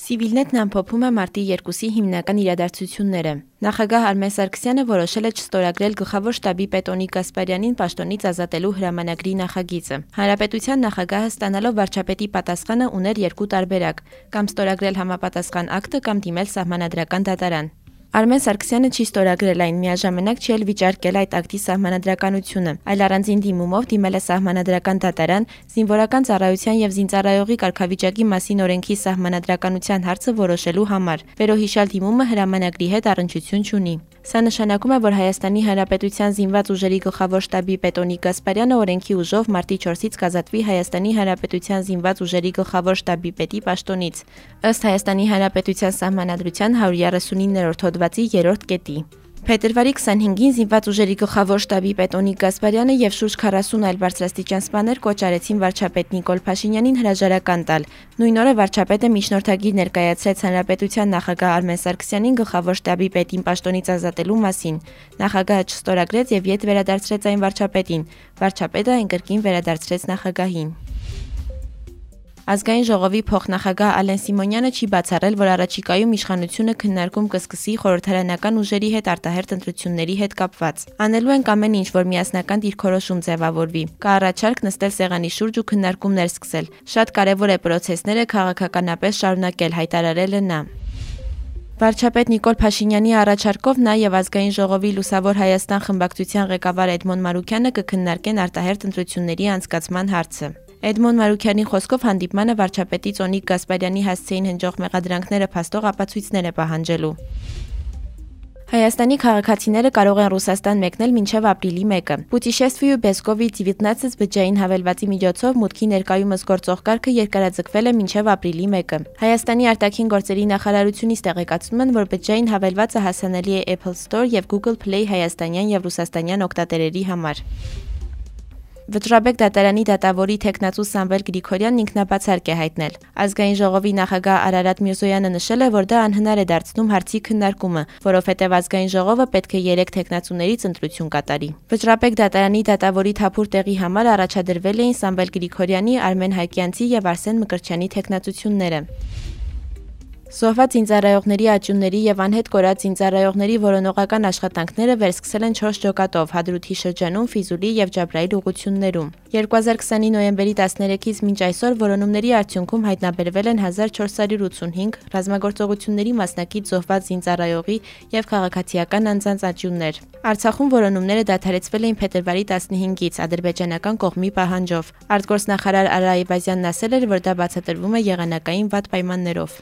Civilnet-ն ամփոփում է մարտի 2-ի հիմնական իրադարձությունները։ Նախագահ Արմեն Սարգսյանը որոշել է չստորագրել գլխավոր շտաբի պետ Օնիկ Գասպարյանին պաշտոնից ազատելու հրամանագրի նախագիծը։ Հանրապետության նախագահը ստանալով վարչապետի պատասխանը ուներ երկու տարբերակ՝ կամ ստորագրել համապատասխան ակտը կամ դիմել սահմանադրական դատարան։ Արմեն Սարգսյանը չի ստորագրել այն, միաժամանակ չի էլ վիճարկել այդ ակտի սահմանադրականությունը, այլ առանձին դիմումով դիմել է սահմանադրական դատարան, զինվորական ծառայության եւ զինծառայողի կարգավիճակի մասին օրենքի սահմանադրականության հարցը որոշելու համար։ Վերոհիշյալ դիմումը հրամանագրի հետ առնչություն չունի։ Սա նշանակում է, որ Հայաստանի Հանրապետության զինված ուժերի գլխավոր շտաբի պետ Օնիկ Գասպարյանը օրենքի ուժով մարտի 4-ից կազատվի Հայաստանի Հանրապետության զինված ուժերի գլխավոր շտաբի պետի պաշտոնից։ Ըստ Հայաստանի Հանրապետության Սահմանադրության 139-րդ հոդվածի 3-րդ կետի։ Փետրվարի 25-ին զինված ուժերի գլխավոր շտաբի պետ Օնիկ Գասպարյանը եւ շուրջ 40 այլ բարձրաստիճան սպաներ կոչ արեցին վարչապետ Նիկոլ Փաշինյանին հրաժարական տալ։ Նույն օրը վարչապետը միջնորդագիր ներկայացրեց հանրապետության նախագահ Արմեն Սարգսյանին գլխավոր շտաբի պետին պաշտոնից ազատելու մասին։ Նախագահը չստորագրեց եւ յետ վերադարձրեց այն վարչապետին։ Վարչապետը այն կրկին վերադարձրեց նախագահին։ Ազգային ժողովի փոխնախագահ Ալեն Սիմոնյանը չի բացառել, որ առաջիկայում իշխանությունը քննարկում կսկսի խորհրդարանական ուժերի հետ արտահերտ ընտրությունների հետ կապված։ Անելու են ամեն ինչ, որ միասնական դիրքորոշում ձևավորվի։ Կա առաջարկ նստել սեղանի շուրջ ու քննարկումներ սկսել։ Շատ կարևոր է process-ները քաղաքականապես շարունակել, հայտարարել է նա։ Վարչապետ Նիկոլ Փաշինյանի առաջարկով նա եւ ազգային ժողովի Լուսավոր Հայաստան խմբակցության ղեկավար Էդմոն Մարուկյանը կքննարկեն արտահերտ ընտրությունների անցկացման հարցը։ Էդմոն Մարուկյանի խոսքով հանդիպմանը վարչապետից Օնիկ Գասպարյանի հասցեին հնջող մեղադրանքները փաստող ապացույցներ է պահանջելու։ Հայաստանի քաղաքացիները կարող են Ռուսաստան մեկնել մինչև ապրիլի 1-ը։ Պուտիշեստվի ու Բեսկովի Տիվիտնացից բջջային հավելվածի միջոցով մուտքի ներկայումս գործող կարգը երկարաձգվել է մինչև ապրիլի 1-ը։ Հայաստանի արտաքին գործերի նախարարությունից տեղեկացնում են, որ բջջային հավելվածը հասանելի է Apple Store եւ Google Play հայաստանյան եւ ռուսաստանյան օգտատերերի համար։ Վճռաբեկ դատարանի դատավորի տեխնացու Սամվել Գրիգորյանն ինքնաբացարկ է հայտնել։ Ազգային ժողովի նախագահ Արարատ Միրզոյանը նշել է, որ դա անհնար է դարձնում հարցի քննարկումը, որովհետև ազգային ժողովը պետք է 3 տեխնացուներից ընտրություն կատարի։ Վճռաբեկ դատարանի դատավորի թափուր տեղի համար առաջադրվել էին Սամվել Գրիգորյանի, Արմեն Հայկյանցի եւ Արսեն Մկրտչյանի տեխնացությունները։ Զոհված զինծառայողների աճյունների եւ անհետ կորած զինծառայողների որոնողական աշխատանքները վերսկսել են 4 ջոկատով Հադրութի շրջանում, Ֆիզուլի եւ Ջաբրայիլ ուղություններում։ 2020-ի նոյեմբերի 13-ից մինչ այսօր որոնումների արդյունքում հայտնաբերվել են 1485 ռազմագործողությունների մասնակից զոհված զինծառայողի եւ քաղաքացիական անձանց աճյուններ։ Արցախում որոնումները դադարեցվել էին փետրվարի 15-ից ադրբեջանական կողմի պահանջով։ Արտգործնախարար Արա Այվազյանն ասել էր, որ դա բացատրվում է եղանակային վատ պայմաններով։